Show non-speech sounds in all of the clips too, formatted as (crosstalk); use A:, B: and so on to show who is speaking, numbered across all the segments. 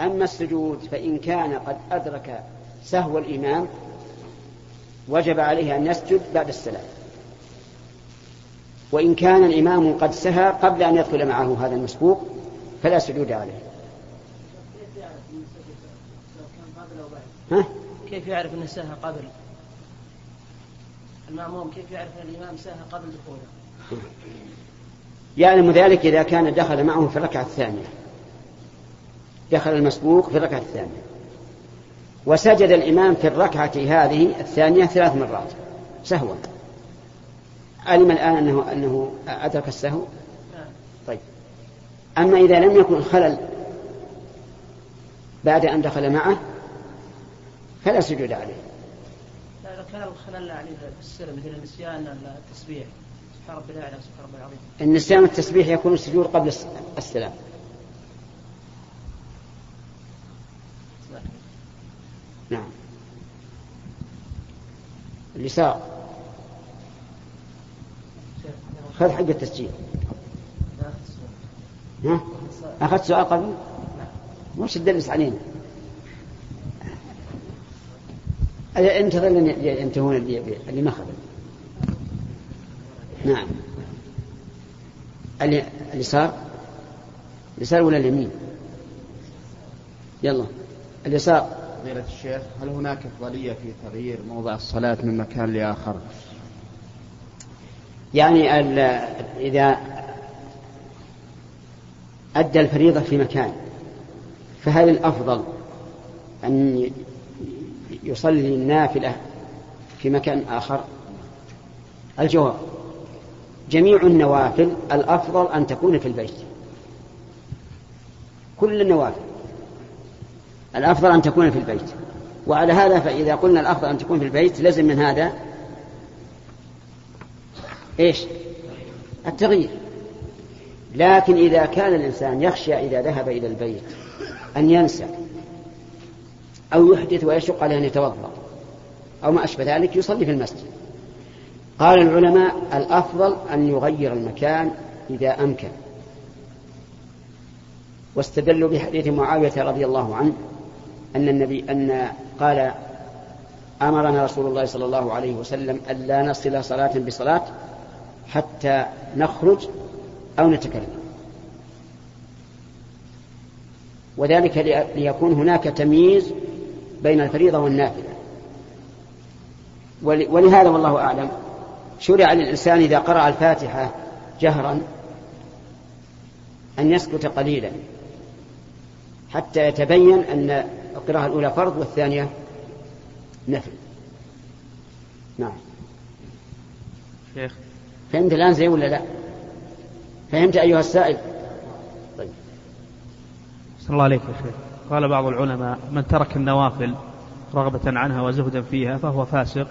A: أما السجود فإن كان قد أدرك سهو الإمام وجب عليه أن يسجد بعد السلام. وإن كان الإمام قد سهى قبل أن يدخل معه هذا المسبوق فلا سجود عليه.
B: ها؟ كيف يعرف أنه سهى قبل؟ المأموم كيف يعرف أن الإمام سهى قبل دخوله؟
A: يعلم ذلك إذا كان دخل معه في الركعة الثانية. دخل المسبوق في الركعة الثانية. وسجد الإمام في الركعة هذه الثانية ثلاث مرات. سهوا. علم الآن أنه أنه أدرك السهو؟ طيب. أما إذا لم يكن الخلل بعد أن دخل معه فلا سجود عليه.
B: لا كان الخلل عليه في السر مثل النسيان التسبيح. سبحان ربي العظيم.
A: النسيان التسبيح يكون السجود قبل السلام. نعم. اليسار. خذ حق التسجيل. ها؟ أخذت سؤال قبل؟ وش تدلس علينا. انتظر لن ينتهون اللي ما خذ نعم. اليسار؟ اليسار ولا اليمين؟ يلا. اليسار.
C: فضيلة الشيخ هل هناك أفضلية في تغيير موضع الصلاة من مكان لآخر؟
A: يعني إذا أدى الفريضة في مكان فهل الأفضل أن يصلي النافلة في مكان آخر؟ الجواب جميع النوافل الأفضل أن تكون في البيت. كل النوافل. الأفضل أن تكون في البيت. وعلى هذا فإذا قلنا الأفضل أن تكون في البيت لازم من هذا إيش؟ التغيير. لكن إذا كان الإنسان يخشى إذا ذهب إلى البيت أن ينسى أو يحدث ويشق عليه أن يتوضأ أو ما أشبه ذلك يصلي في المسجد. قال العلماء الأفضل أن يغير المكان إذا أمكن. واستدلوا بحديث معاوية رضي الله عنه أن النبي أن قال أمرنا رسول الله صلى الله عليه وسلم ألا نصل صلاة بصلاة حتى نخرج أو نتكلم. وذلك ليكون هناك تمييز بين الفريضة والنافلة. ولهذا والله أعلم شرع للإنسان إذا قرأ الفاتحة جهرا أن يسكت قليلا حتى يتبين أن القراءة الأولى فرض والثانية نفل. نعم.
D: شيخ.
A: فهمت الآن زي ولا لا؟ فهمت أيها السائل؟ طيب.
D: صلى الله عليك يا شيخ. قال بعض العلماء من ترك النوافل رغبة عنها وزهدا فيها فهو فاسق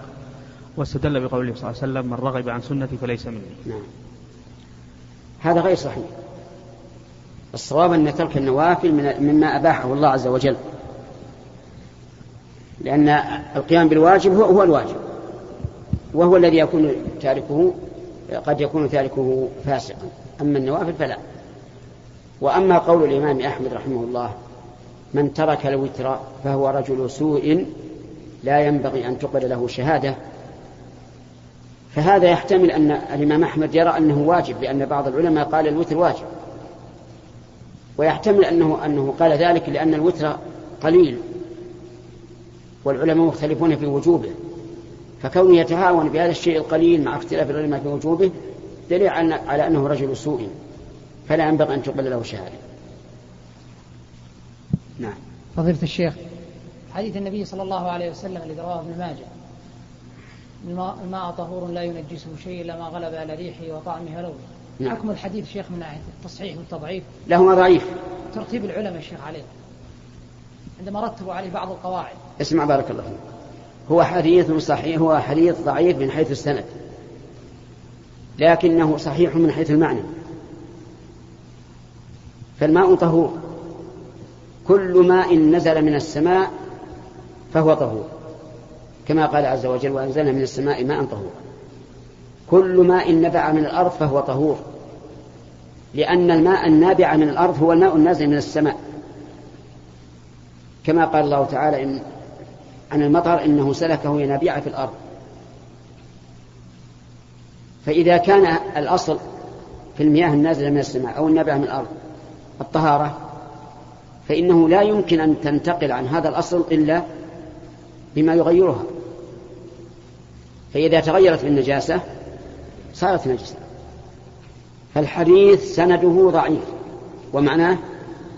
D: واستدل بقوله صلى الله عليه وسلم من رغب عن سنتي فليس مني.
A: نعم. هذا غير صحيح. الصواب أن ترك النوافل مما أباحه الله عز وجل. لأن القيام بالواجب هو, هو الواجب. وهو الذي يكون تاركه قد يكون تاركه فاسقا. أما النوافل فلا. وأما قول الإمام أحمد رحمه الله من ترك الوتر فهو رجل سوء لا ينبغي أن تقبل له شهادة. فهذا يحتمل أن الإمام أحمد يرى أنه واجب لأن بعض العلماء قال الوتر واجب. ويحتمل أنه أنه قال ذلك لأن الوتر قليل. والعلماء مختلفون في وجوبه. فكونه يتهاون بهذا الشيء القليل مع اختلاف العلماء في وجوبه دليل على أنه رجل سوء. فلا ينبغي أن تقبل له شهادة. نعم.
E: فضيلة الشيخ حديث النبي صلى الله عليه وسلم الذي رواه ابن ماجه. الماء طهور لا ينجسه شيء إلا ما غلب على ريحه وطعمه لونه نعم. حكم الحديث شيخ من ناحية التصحيح والتضعيف؟
A: له ضعيف
E: ترتيب العلماء الشيخ عليه. عندما رتبوا عليه بعض القواعد
A: اسمع بارك الله فيك. هو حديث صحيح هو حديث ضعيف من حيث السند. لكنه صحيح من حيث المعنى. فالماء طهور. كل ماء نزل من السماء فهو طهور. كما قال عز وجل وأنزلنا من السماء ماء طهورا كل ماء نبع من الأرض فهو طهور. لأن الماء النابع من الأرض هو الماء النازل من السماء. كما قال الله تعالى إن عن المطر إنه سلكه ينابيع في الأرض. فإذا كان الأصل في المياه النازلة من السماء أو النابعة من الأرض الطهارة فإنه لا يمكن أن تنتقل عن هذا الأصل إلا بما يغيرها. فإذا تغيرت بالنجاسة صارت نجسة. فالحديث سنده ضعيف ومعناه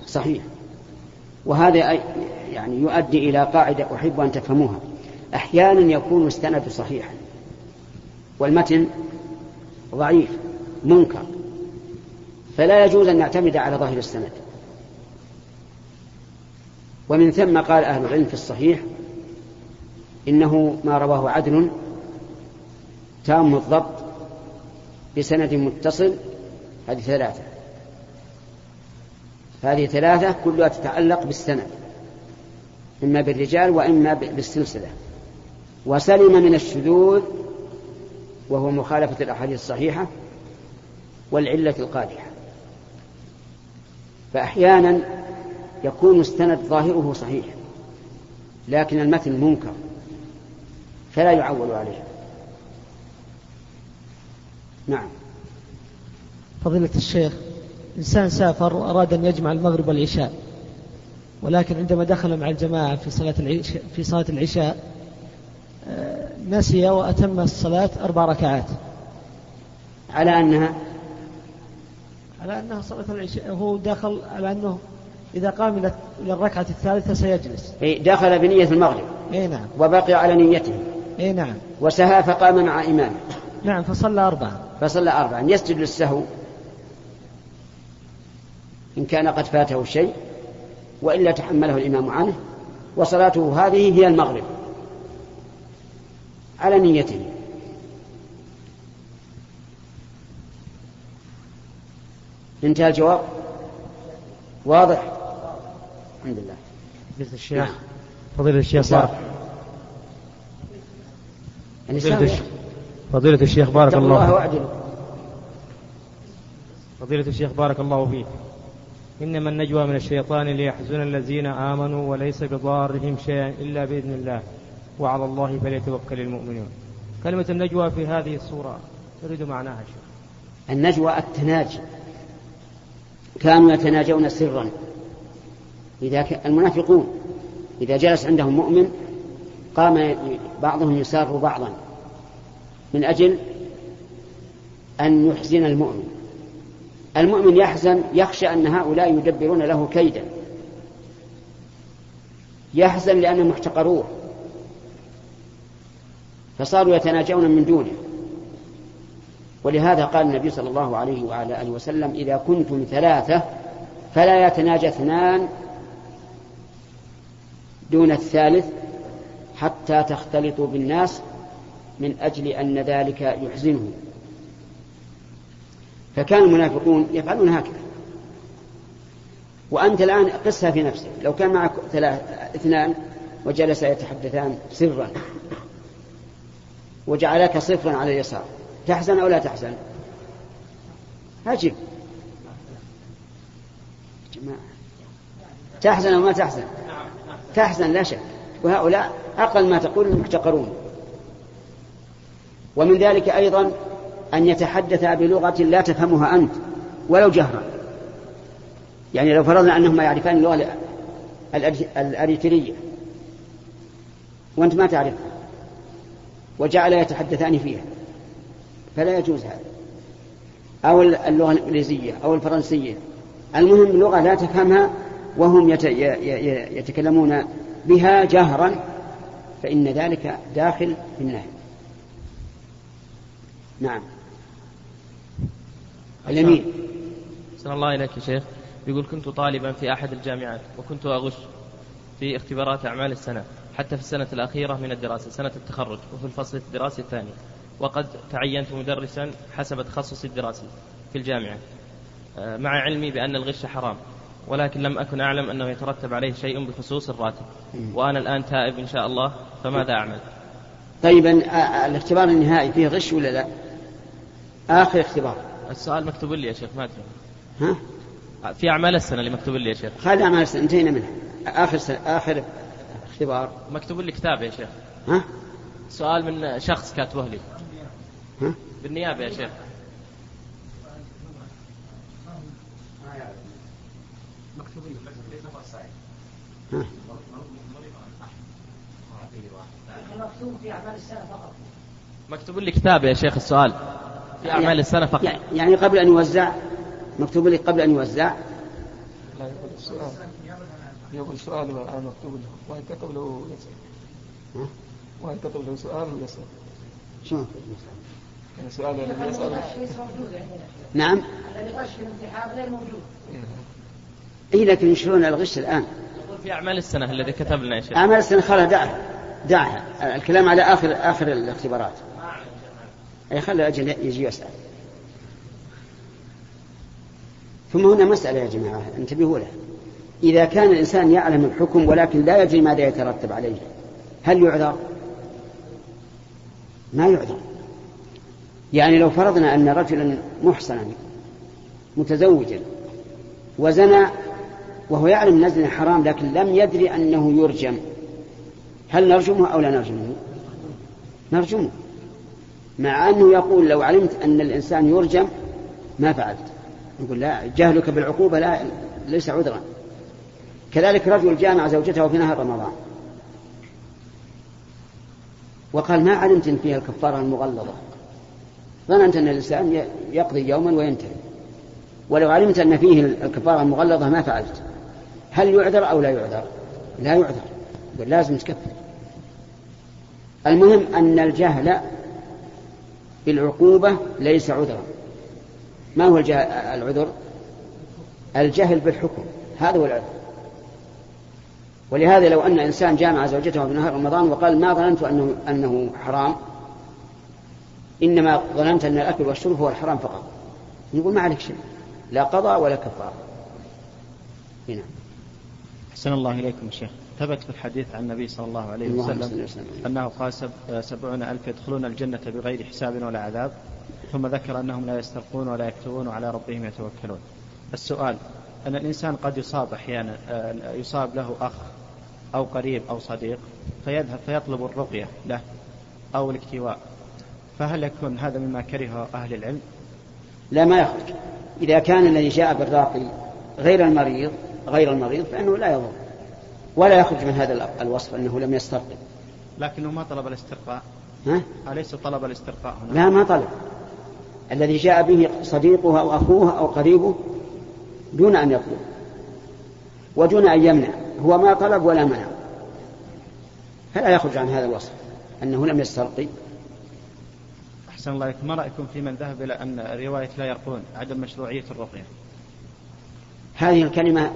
A: صحيح. وهذا يعني يؤدي إلى قاعدة أحب أن تفهموها. أحيانا يكون السند صحيحا والمتن ضعيف منكر. فلا يجوز أن نعتمد على ظاهر السند. ومن ثم قال أهل العلم في الصحيح إنه ما رواه عدل تام الضبط بسند متصل هذه ثلاثة. هذه ثلاثة كلها تتعلق بالسند إما بالرجال وإما بالسلسلة. وسلم من الشذوذ وهو مخالفة الأحاديث الصحيحة والعلة القادحة. فأحيانا يكون السند ظاهره صحيح لكن المتن منكر فلا يعول عليه. نعم.
F: فضيلة الشيخ إنسان سافر وأراد أن يجمع المغرب والعشاء ولكن عندما دخل مع الجماعة في صلاة العشاء, في صلاة العشاء آه، نسي وأتم الصلاة أربع ركعات.
A: على أنها؟
F: على أنها صلاة العشاء هو دخل على أنه إذا قام إلى الركعة الثالثة سيجلس.
A: دخل بنية المغرب.
F: أي نعم.
A: وبقي على نيته.
F: أي نعم.
A: وسهى فقام مع إمامه.
F: نعم فصلى أربعة.
A: فصلى أربعا يسجد للسهو. إن كان قد فاته شيء وإلا تحمله الإمام عنه وصلاته هذه هي المغرب. على نيته. انتهى الجواب؟ واضح؟ الحمد لله.
F: فضيلة الشيخ فضيلة الشيخ بارك فضيلة الشيخ بارك الله,
A: الله
F: فضيلة الشيخ بارك الله فيك. إنما النجوى من الشيطان ليحزن الذين آمنوا وليس بضارهم شيئا إلا بإذن الله. وعلى الله فليتوكل المؤمنون. كلمة النجوى في هذه الصورة نريد معناها شيخ.
A: النجوى التناجي. كانوا يتناجون سرا. إذا ك... المنافقون. إذا جلس عندهم مؤمن قام بعضهم يسار بعضا. من أجل أن يحزن المؤمن. المؤمن يحزن يخشى أن هؤلاء يدبرون له كيدا. يحزن لأنهم احتقروه. فصاروا يتناجون من دونه. ولهذا قال النبي صلى الله عليه وعلى آله وسلم إذا كنتم ثلاثة فلا يتناجى اثنان دون الثالث حتى تختلطوا بالناس من أجل أن ذلك يحزنه فكان المنافقون يفعلون هكذا. وأنت الآن قسها في نفسك. لو كان معك ثلاث اثنان وجلس يتحدثان سرا وجعلك صفرا على اليسار تحزن أو لا تحزن؟ أجب جماعة. تحزن أو ما تحزن؟ تحزن لا شك. وهؤلاء أقل ما تقول المحتقرون. ومن ذلك أيضا أن يتحدث بلغة لا تفهمها أنت ولو جهرا. يعني لو فرضنا أنهما يعرفان اللغة الأريترية. وأنت ما تعرفها وجعل يتحدثان فيها. فلا يجوز هذا. أو اللغة الإنجليزية أو الفرنسية. المهم لغة لا تفهمها وهم يتكلمون بها جهرا فإن ذلك داخل في النهي. نعم. اليمين.
G: صلى الله إليك يا شيخ. يقول كنت طالبا في أحد الجامعات وكنت أغش في اختبارات أعمال السنة حتى في السنة الأخيرة من الدراسة سنة التخرج وفي الفصل الدراسي الثاني. وقد تعينت مدرسا حسب تخصصي الدراسي في الجامعة. آه، مع علمي بأن الغش حرام ولكن لم أكن أعلم أنه يترتب عليه شيء بخصوص الراتب. وأنا الآن تائب إن شاء الله فماذا أعمل؟
A: طيب الاختبار النهائي فيه غش ولا لا؟ آخر اختبار.
G: السؤال مكتوب لي يا شيخ ما
A: ها؟
G: في أعمال السنة اللي مكتوب لي يا شيخ.
A: خلي أعمال السنة انتهينا منها. آخر سنة آخر اختبار.
G: مكتوب لي كتاب يا شيخ.
A: ها؟
G: سؤال من شخص كاتبه لي.
A: ها؟
G: بالنيابة يا شيخ.
E: في أعمال السنة فقط
G: مكتوب لي كتاب يا شيخ السؤال. في أعمال السنة فقط.
A: يعني- يعني قبل أن يوزع؟ مكتوب لي قبل أن يوزع؟
H: لا يقول السؤال. يقول سؤال والآن مكتوب له. وهل كتب له يسأل.
A: ها؟
H: وهل كتب له سؤال؟ يعني سؤال الذي يسأل.
E: الغش موجود عندنا.
A: نعم.
E: الذي غش في الامتحان غير موجود.
A: اي لكن ينشرون الغش الآن.
G: يقول في أعمال السنة الذي كتب لنا يا شيخ.
A: أعمال السنة خلها دعها دعها الكلام على اخر آخر الاختبارات. أي خلى أجل يجي يسأل. ثم هنا مسألة يا جماعة انتبهوا لها. إذا كان الإنسان يعلم الحكم ولكن لا يدري ماذا يترتب عليه هل يعذر؟ ما يعذر. يعني لو فرضنا أن رجلا محصنا متزوجا وزنى وهو يعلم ان الزنا حرام لكن لم يدري أنه يرجم هل نرجمه أو لا نرجمه؟ نرجمه. مع أنه يقول لو علمت أن الإنسان يرجم ما فعلت. يقول لا جهلك بالعقوبة لا ليس عذرا. كذلك رجل جامع زوجته في نهار رمضان. وقال ما علمت إن فيها الكفارة المغلظة؟ ظننت أن الإنسان يقضي يوما وينتهي. ولو علمت أن فيه الكفارة المغلظة ما فعلت. هل يعذر أو لا يعذر؟ لا يعذر. يقول لازم تكفر. المهم أن الجهل بالعقوبه ليس عذرا. ما هو العذر؟ الجهل بالحكم. هذا هو العذر. ولهذا لو أن إنسان جامع زوجته في نهار رمضان وقال ما ظننت انه أنه حرام إنما ظننت أن الأكل والشرب هو الحرام فقط. يقول ما عليك شيء. لا قضاء ولا كفارة. هنا.
I: أحسن الله إليكم شيخ. ثبت في الحديث عن النبي صلى الله عليه وسلم. أنه قال سب سبعون ألف يدخلون الجنة بغير حساب ولا عذاب ثم ذكر أنهم لا يسترقون ولا يكتبون وعلى ربهم يتوكلون. السؤال أن الإنسان قد يصاب أحيانا آه، يصاب له أخ أو قريب أو صديق فيذهب فيطلب الرقية له أو الاكتواء فهل يكون هذا مما كرهه أهل العلم؟
A: لا ما يخرج. إذا كان الذي جاء بالراقي غير المريض غير المريض فإنه لا يضر. ولا يخرج من هذا ال- الوصف أنه لم يسترقي
I: لكنه ما طلب الاسترقاء.
A: ها؟
I: أليس طلب الاسترقاء هنا؟
A: لا ما طلب. الذي جاء به صديقه أو أخوه أو قريبه دون أن يطلب. ودون أن يمنع. هو ما طلب ولا منع. فلا يخرج عن هذا الوصف أنه لم يسترقي
I: أحسن الله ما رأيكم في من ذهب إلى أن رواية لا يرقون؟ عدم مشروعية الرقية.
A: هذه الكلمة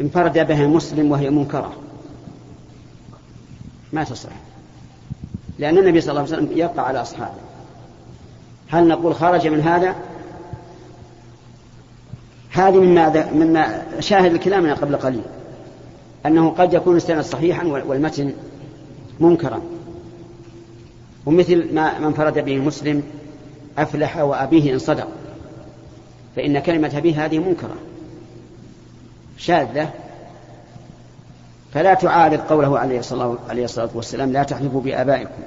A: انفرد بها مسلم وهي منكرة. ما تصلح لأن النبي صلى الله عليه وسلم يقع على أصحابه. هل نقول خرج من هذا؟ هذه مما مما شاهد كلامنا قبل قليل. أنه قد يكون السند صحيحا والمتن منكرا. ومثل ما من انفرد به مسلم أفلح وأبيه إن صدق. فإن كلمة أبيه هذه منكرة. شاذة فلا تعارض قوله عليه الصلاة, عليه الصلاة والسلام لا تحلفوا بآبائكم.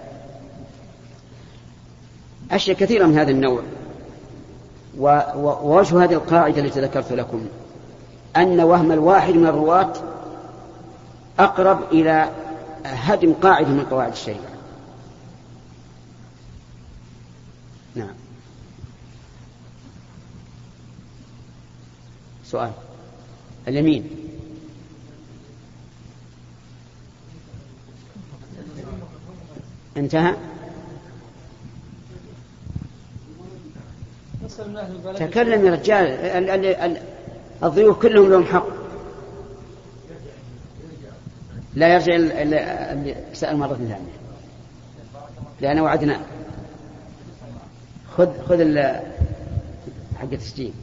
A: أشياء كثيرة من هذا النوع. ووجه هذه القاعدة التي ذكرت لكم أن وهم الواحد من الرواة أقرب إلى هدم قاعدة من قواعد الشريعة. نعم. سؤال. اليمين. انتهى؟ تكلم يا رجال ال- ال- ال- الضيوف كلهم لهم حق. لا يرجع ال- ال- اللي سأل مرة ثانية. لأن وعدنا. خذ خذ حق التسجيل.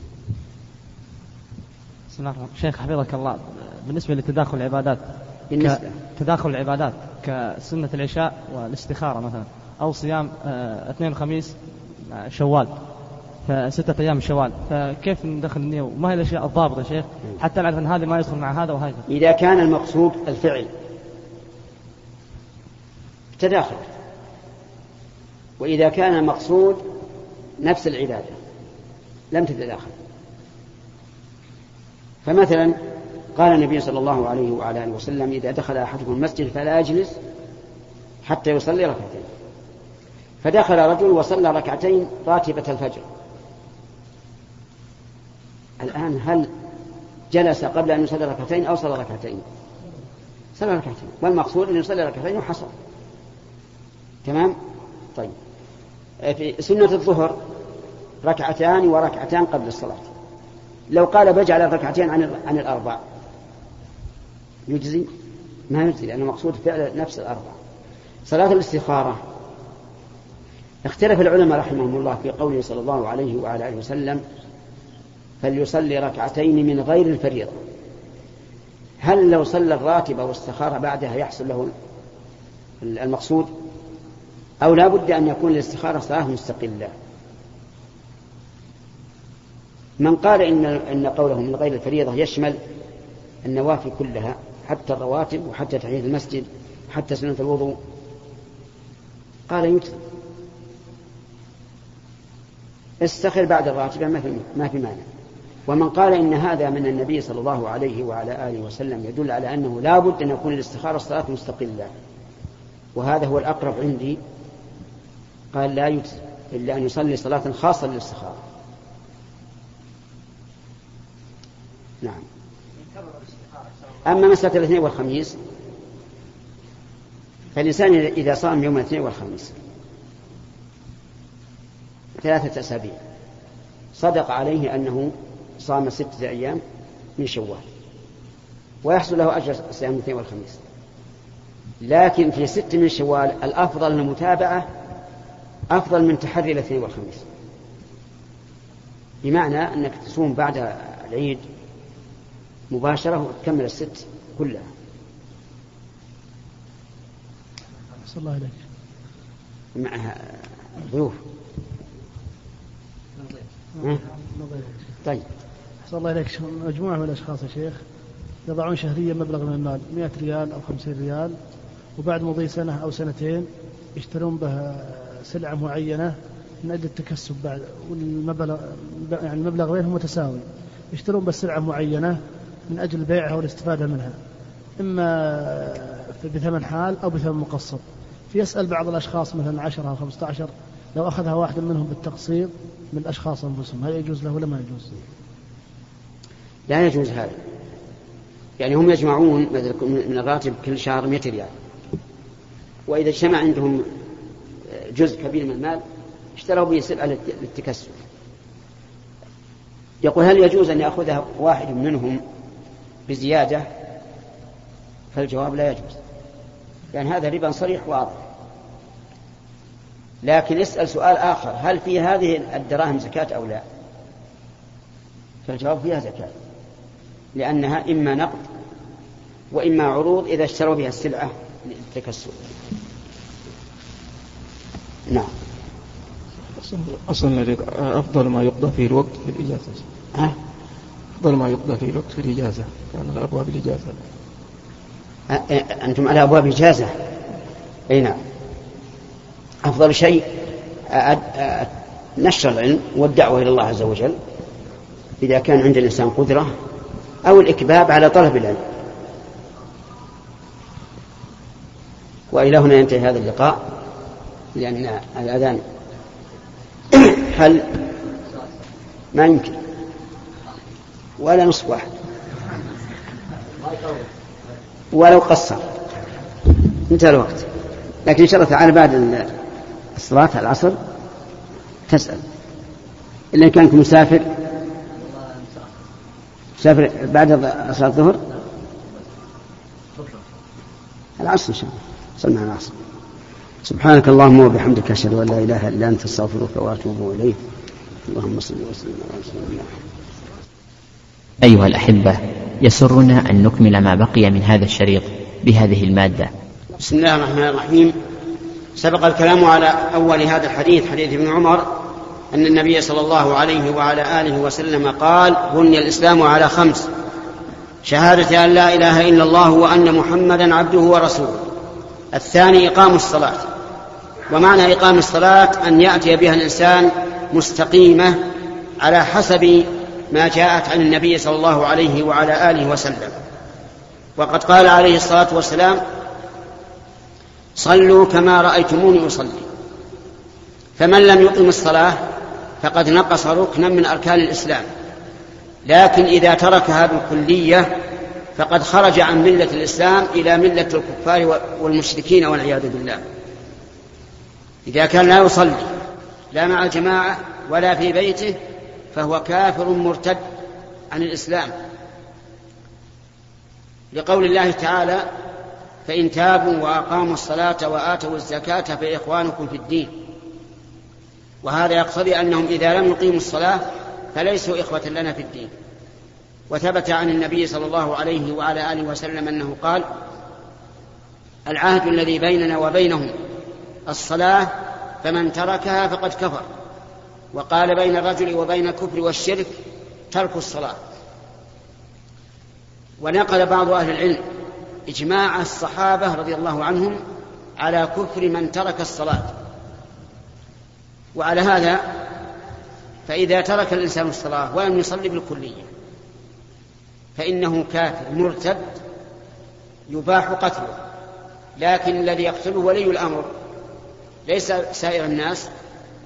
F: بسم الله. شيخ حفظك الله. بالنسبة لتداخل العبادات
A: بالنسبة.
F: تداخل العبادات كسنة العشاء والاستخارة مثلا أو صيام آه، اثنين وخميس مع شوال فستة أيام شوال. فكيف ندخل النية؟ وما هي الأشياء الضابطة يا شيخ؟ حتى نعرف أن هذا ما يدخل مع هذا وهذا.
A: إذا كان المقصود الفعل. تداخل. وإذا كان المقصود نفس العبادة. لم تتداخل. فمثلا قال النبي صلى الله عليه وعلى آله وسلم إذا دخل أحدكم المسجد فلا يجلس حتى يصلي ركعتين. فدخل رجل وصلى ركعتين راتبة الفجر. الآن هل جلس قبل أن يصلي ركعتين أو صلى ركعتين؟ صلى ركعتين. والمقصود أن يصلي ركعتين وحصل. تمام؟ طيب. في سنة الظهر ركعتان وركعتان قبل الصلاة. لو قال بجعل الركعتين عن عن الأربع. يجزي؟ ما يجزي لأنه مقصود فعل نفس الأربع. صلاة الاستخارة. اختلف العلماء رحمهم الله في قوله صلى الله عليه وعلى آله وسلم فليصلي ركعتين من غير الفريضة. هل لو صلى الراتبة واستخار بعدها يحصل له المقصود؟ أو لا بد أن يكون الاستخارة صلاة مستقلة. من قال إن, إن قوله من غير الفريضة يشمل النوافل كلها حتى الرواتب وحتى تحية المسجد حتى سنة الوضوء. قال يكثر استخر بعد الراتبة ما في ما في مانع. ومن قال إن هذا من النبي صلى الله عليه وعلى آله وسلم يدل على أنه لا بد أن يكون الاستخارة الصلاة مستقلة. وهذا هو الأقرب عندي. قال لا يجزي إلا أن يصلي صلاة خاصة للاستخارة. نعم. أما مسألة الاثنين والخميس فالإنسان إذا صام يوم الاثنين والخميس ثلاثة أسابيع صدق عليه أنه صام ستة أيام من شوال ويحصل له أجر صيام الاثنين والخميس. لكن في ست من شوال الأفضل المتابعة أفضل من تحري الاثنين والخميس. بمعنى أنك تصوم بعد العيد مباشرة وتكمل الست كلها.
J: صلى الله عليك
A: معها ضيوف. طيب.
J: صلى الله عليك مجموعة من الأشخاص يا شيخ. يضعون شهريا مبلغ من المال. 100 ريال أو 50 ريال. وبعد مضي سنة أو سنتين يشترون به سلعة معينة من أجل التكسب بعد. والمبلغ يعني المبلغ بينهم متساوي. يشترون بس سلعة معينة من أجل بيعها والاستفادة منها إما بثمن حال أو بثمن مقسط فيسأل بعض الأشخاص مثلا 10 أو 15 لو أخذها واحد منهم بالتقسيط من الأشخاص أنفسهم هل يجوز له ولا ما يجوز؟
A: لا يجوز هذا. يعني هم يجمعون من الراتب كل شهر 100 ريال. وإذا اجتمع عندهم جزء كبير من المال اشتروا به سلعة للتكسب. يقول هل يجوز أن يأخذها واحد منهم بزيادة فالجواب لا يجوز. لأن يعني هذا ربا صريح واضح. لكن اسأل سؤال آخر هل في هذه الدراهم زكاة أو لا؟ فالجواب فيها زكاة. لأنها إما نقد وإما عروض إذا اشتروا بها السلعة للتكسب. نعم.
H: أصلا أفضل ما يقضى فيه الوقت في الإجازة.
A: ها؟
H: أفضل ما يقضى فيه الوقت في الإجازة كان على أبواب الإجازة.
A: أنتم على أبواب إجازة أي نعم. أفضل شيء نشر العلم والدعوة إلى الله عز وجل إذا كان عند الإنسان قدرة أو الإكباب على طلب العلم. وإلى هنا ينتهي هذا اللقاء. لأن الأذان (coughs) هل ما يمكن؟ ولا نصف واحد. ولو قصر. انتهى الوقت. لكن إن شاء الله تعالى بعد الصلاة العصر تسأل. إلا إن كانت مسافر. مسافر بعد صلاة الظهر؟ العصر إن شاء الله. صلنا العصر. سبحانك اللهم وبحمدك أشهد أن لا إله إلا أنت أستغفرك وأتوب إليك. اللهم صل وسلم على رسول الله
K: أيها الأحبة يسرنا أن نكمل ما بقي من هذا الشريط بهذه المادة.
A: بسم الله الرحمن الرحيم. سبق الكلام على أول هذا الحديث حديث ابن عمر أن النبي صلى الله عليه وعلى آله وسلم قال بني الإسلام على خمس شهادة أن لا إله إلا الله وأن محمدا عبده ورسوله. الثاني إقام الصلاة ومعنى إقام الصلاة أن يأتي بها الإنسان مستقيمة على حسب ما جاءت عن النبي صلى الله عليه وعلى آله وسلم. وقد قال عليه الصلاة والسلام صلوا كما رأيتموني أصلي. فمن لم يقم الصلاة فقد نقص ركنا من أركان الإسلام. لكن إذا تركها بالكلية فقد خرج عن ملة الإسلام إلى ملة الكفار والمشركين والعياذ بالله. إذا كان لا يصلي لا مع الجماعة ولا في بيته فهو كافر مرتد عن الإسلام. لقول الله تعالى فإن تابوا وأقاموا الصلاة وآتوا الزكاة فإخوانكم في الدين. وهذا يقتضي أنهم إذا لم يقيموا الصلاة فليسوا إخوة لنا في الدين. وثبت عن النبي صلى الله عليه وعلى آله وسلم أنه قال العهد الذي بيننا وبينهم الصلاة فمن تركها فقد كفر. وقال بين الرجل وبين الكفر والشرك ترك الصلاة. ونقل بعض أهل العلم إجماع الصحابة رضي الله عنهم على كفر من ترك الصلاة. وعلى هذا فإذا ترك الإنسان الصلاة ولم يصلي بالكلية فإنه كافر مرتد يباح قتله. لكن الذي يقتله ولي الأمر ليس سائر الناس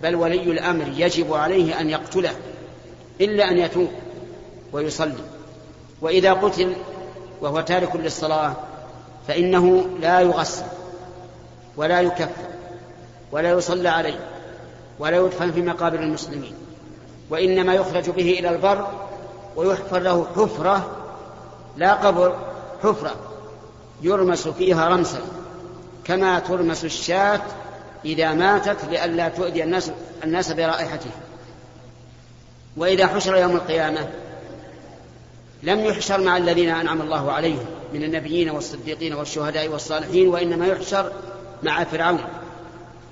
A: بل ولي الأمر يجب عليه أن يقتله إلا أن يتوب ويصلي. وإذا قتل وهو تارك للصلاة فإنه لا يغسل ولا يكفر ولا يصلى عليه ولا يدفن في مقابر المسلمين وإنما يخرج به إلى البر ويحفر له حفرة لا قبر حفرة يرمس فيها رمسا كما ترمس الشاة إذا ماتت لئلا تؤذي الناس الناس برائحتها وإذا حشر يوم القيامة لم يحشر مع الذين أنعم الله عليهم من النبيين والصديقين والشهداء والصالحين وإنما يحشر مع فرعون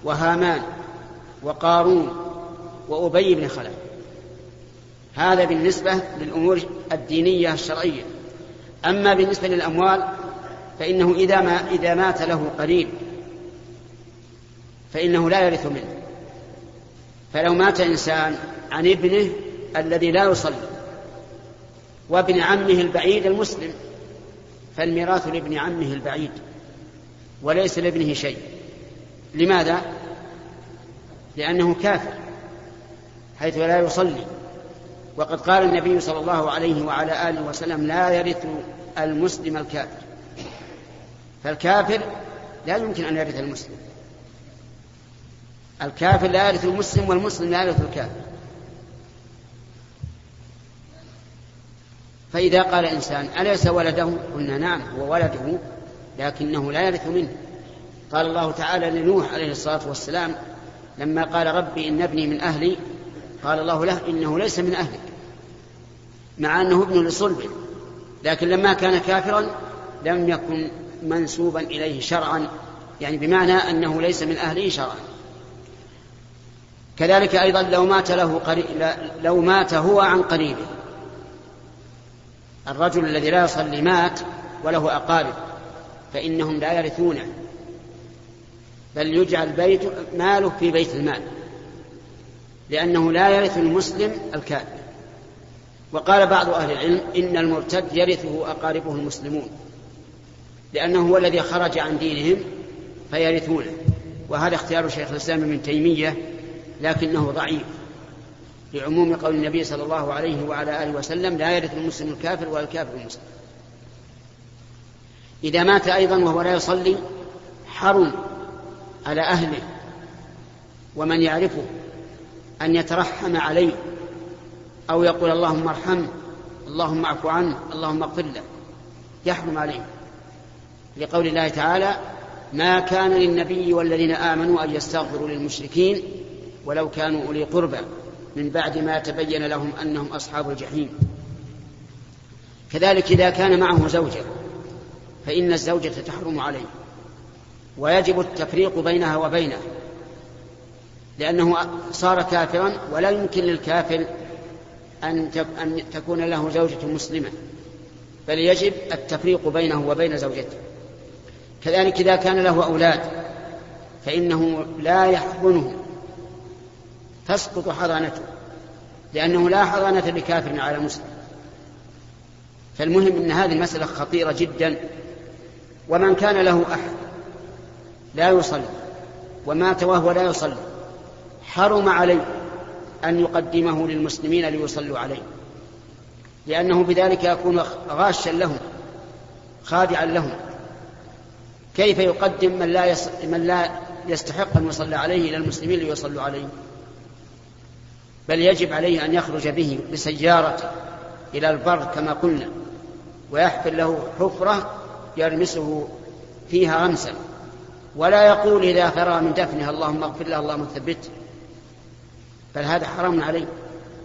A: وهامان وقارون وأبي بن خلف. هذا بالنسبة للأمور الدينية الشرعية. أما بالنسبة للأموال فإنه إذا ما إذا مات له قريب فإنه لا يرث منه. فلو مات إنسان عن ابنه الذي لا يصلي وابن عمه البعيد المسلم فالميراث لابن عمه البعيد وليس لابنه شيء. لماذا؟ لأنه كافر حيث لا يصلي. وقد قال النبي صلى الله عليه وعلى آله وسلم لا يرث المسلم الكافر. فالكافر لا يمكن أن يرث المسلم. الكافر لا يرث المسلم والمسلم لا يرث الكافر. فإذا قال إنسان أليس ولده؟ قلنا نعم هو ولده لكنه لا يرث منه. قال الله تعالى لنوح عليه الصلاة والسلام لما قال ربي إن ابني من أهلي قال الله له إنه ليس من أهلك مع أنه ابن لصلبه لكن لما كان كافرا لم يكن منسوبا إليه شرعا يعني بمعنى أنه ليس من أهله شرعا. كذلك أيضا لو مات له قريب لو مات هو عن قريبه الرجل الذي لا يصلي مات وله أقارب فإنهم لا يرثونه. بل يجعل بيت ماله في بيت المال لأنه لا يرث المسلم الكافر. وقال بعض أهل العلم إن المرتد يرثه أقاربه المسلمون لأنه هو الذي خرج عن دينهم فيرثونه. وهذا اختيار شيخ الإسلام ابن تيمية لكنه ضعيف. لعموم قول النبي صلى الله عليه وعلى آله وسلم لا يرث المسلم الكافر ولا الكافر المسلم. إذا مات أيضا وهو لا يصلي حرم على أهله ومن يعرفه أن يترحم عليه أو يقول اللهم ارحمه اللهم اعف عنه اللهم اغفر له يحرم عليه. لقول الله تعالى ما كان للنبي والذين آمنوا أن يستغفروا للمشركين ولو كانوا أولي قربى من بعد ما تبين لهم أنهم أصحاب الجحيم. كذلك إذا كان معه زوجة فإن الزوجة تحرم عليه. ويجب التفريق بينها وبينه لأنه صار كافرا ولا يمكن للكافر أن أن تكون له زوجة مسلمة. بل يجب التفريق بينه وبين زوجته. كذلك إذا كان له أولاد فإنه لا يحضنه تسقط حضانته لأنه لا حضانة لكافر على مسلم. فالمهم أن هذه المسألة خطيرة جدا ومن كان له أحد لا يصلي ومات وهو لا يصلي حرم عليه أن يقدمه للمسلمين ليصلوا عليه. لأنه بذلك يكون غاشا لهم خادعا لهم. كيف يقدم من لا يص... من لا يستحق أن يصلى عليه إلى المسلمين ليصلوا عليه؟ بل يجب عليه أن يخرج به بسيارته إلى البر كما قلنا ويحفر له حفرة يرمسه فيها غمسا ولا يقول إذا فرغ من دفنها اللهم اغفر له اللهم ثبته بل هذا حرام عليه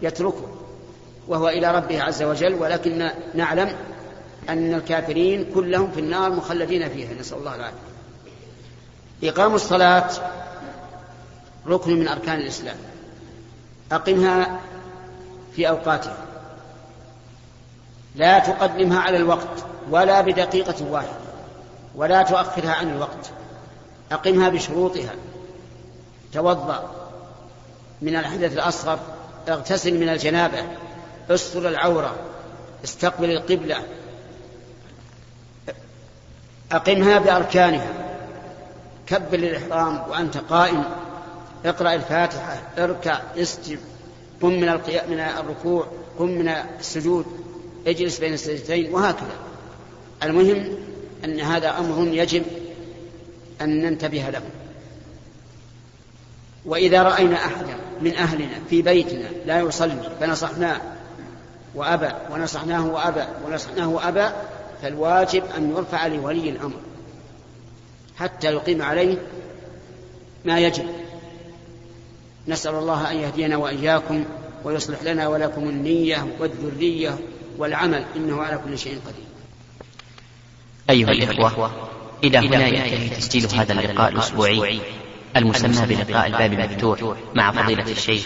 A: يتركه وهو إلى ربه عز وجل. ولكن نعلم أن الكافرين كلهم في النار مخلدين فيها نسأل الله العافية. إقام الصلاة ركن من أركان الإسلام. أقمها في أوقاتها. لا تقدمها على الوقت ولا بدقيقة واحدة ولا تؤخرها عن الوقت. أقمها بشروطها. توضأ. من الحدث الأصغر اغتسل من الجنابة. استر العورة. استقبل القبلة. أقمها بأركانها. كبل الإحرام وأنت قائم. اقرأ الفاتحة اركع اسجد. قم من القيام من الركوع قم من السجود. اجلس بين السجدتين وهكذا. المهم أن هذا أمر يجب أن ننتبه له. وإذا رأينا أحدا من أهلنا في بيتنا لا يصلي فنصحناه وأبى ونصحناه وأبى ونصحناه وأبى فالواجب أن يرفع لولي الأمر حتى يقيم عليه ما يجب. نسأل الله أن يهدينا وإياكم ويصلح لنا ولكم النية والذرية والعمل إنه على كل شيء قدير.
K: أيها الإخوة إلى هنا ينتهي تسجيل هذا اللقاء الأسبوعي المسمى بلقاء الباب المفتوح مع فضيلة الشيخ